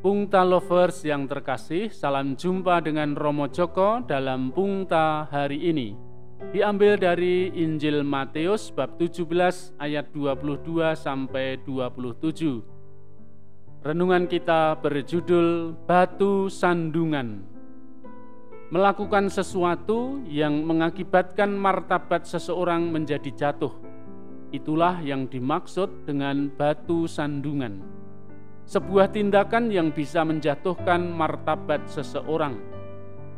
Pungta Lovers yang terkasih, salam jumpa dengan Romo Joko dalam Pungta hari ini. Diambil dari Injil Matius bab 17 ayat 22 sampai 27. Renungan kita berjudul Batu Sandungan. Melakukan sesuatu yang mengakibatkan martabat seseorang menjadi jatuh. Itulah yang dimaksud dengan batu sandungan sebuah tindakan yang bisa menjatuhkan martabat seseorang.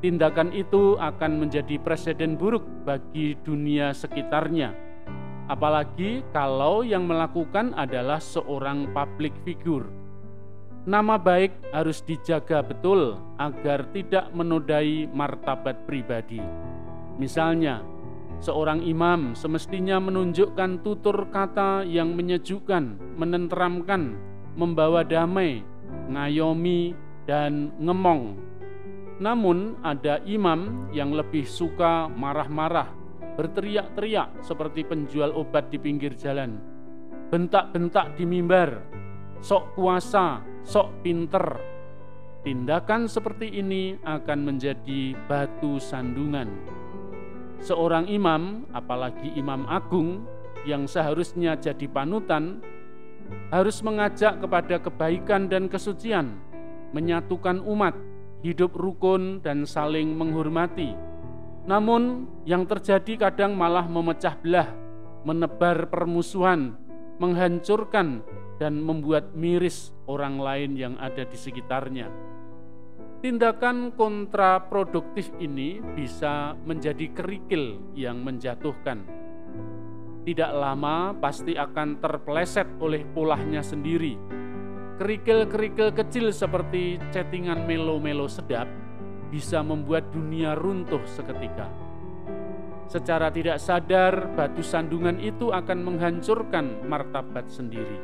Tindakan itu akan menjadi presiden buruk bagi dunia sekitarnya, apalagi kalau yang melakukan adalah seorang public figure. Nama baik harus dijaga betul agar tidak menodai martabat pribadi. Misalnya, seorang imam semestinya menunjukkan tutur kata yang menyejukkan, menenteramkan, membawa damai, ngayomi, dan ngemong. Namun ada imam yang lebih suka marah-marah, berteriak-teriak seperti penjual obat di pinggir jalan, bentak-bentak di mimbar, sok kuasa, sok pinter. Tindakan seperti ini akan menjadi batu sandungan. Seorang imam, apalagi imam agung, yang seharusnya jadi panutan, harus mengajak kepada kebaikan dan kesucian, menyatukan umat, hidup rukun dan saling menghormati. Namun, yang terjadi kadang malah memecah belah, menebar permusuhan, menghancurkan, dan membuat miris orang lain yang ada di sekitarnya. Tindakan kontraproduktif ini bisa menjadi kerikil yang menjatuhkan tidak lama pasti akan terpeleset oleh polahnya sendiri. Kerikil-kerikil kecil seperti chattingan melo-melo sedap bisa membuat dunia runtuh seketika. Secara tidak sadar, batu sandungan itu akan menghancurkan martabat sendiri.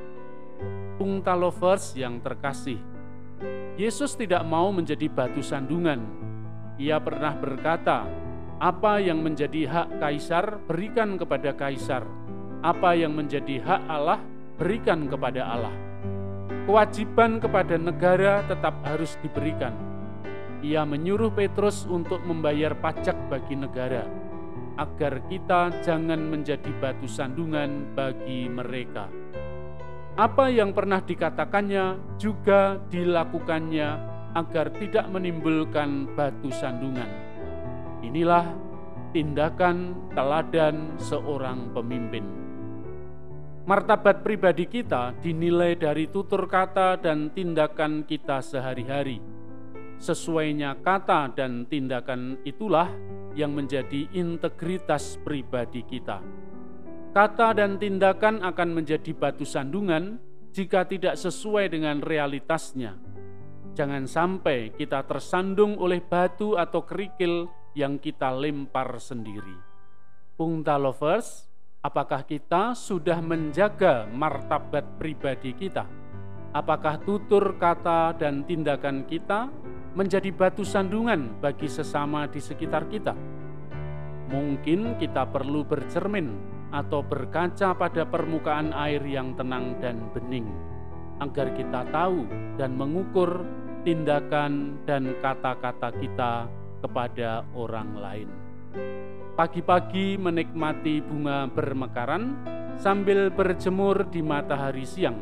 Pungta lovers yang terkasih, Yesus tidak mau menjadi batu sandungan. Ia pernah berkata, apa yang menjadi hak kaisar, berikan kepada kaisar. Apa yang menjadi hak Allah, berikan kepada Allah. Kewajiban kepada negara tetap harus diberikan. Ia menyuruh Petrus untuk membayar pajak bagi negara, agar kita jangan menjadi batu sandungan bagi mereka. Apa yang pernah dikatakannya juga dilakukannya agar tidak menimbulkan batu sandungan Inilah tindakan teladan seorang pemimpin. Martabat pribadi kita dinilai dari tutur kata dan tindakan kita sehari-hari. Sesuainya kata dan tindakan itulah yang menjadi integritas pribadi kita. Kata dan tindakan akan menjadi batu sandungan jika tidak sesuai dengan realitasnya. Jangan sampai kita tersandung oleh batu atau kerikil yang kita lempar sendiri. Pungta lovers, apakah kita sudah menjaga martabat pribadi kita? Apakah tutur kata dan tindakan kita menjadi batu sandungan bagi sesama di sekitar kita? Mungkin kita perlu bercermin atau berkaca pada permukaan air yang tenang dan bening, agar kita tahu dan mengukur tindakan dan kata-kata kita kepada orang lain. Pagi-pagi menikmati bunga bermekaran sambil berjemur di matahari siang.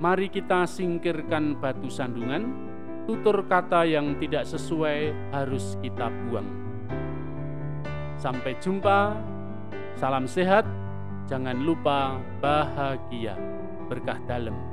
Mari kita singkirkan batu sandungan, tutur kata yang tidak sesuai harus kita buang. Sampai jumpa, salam sehat, jangan lupa bahagia, berkah dalam.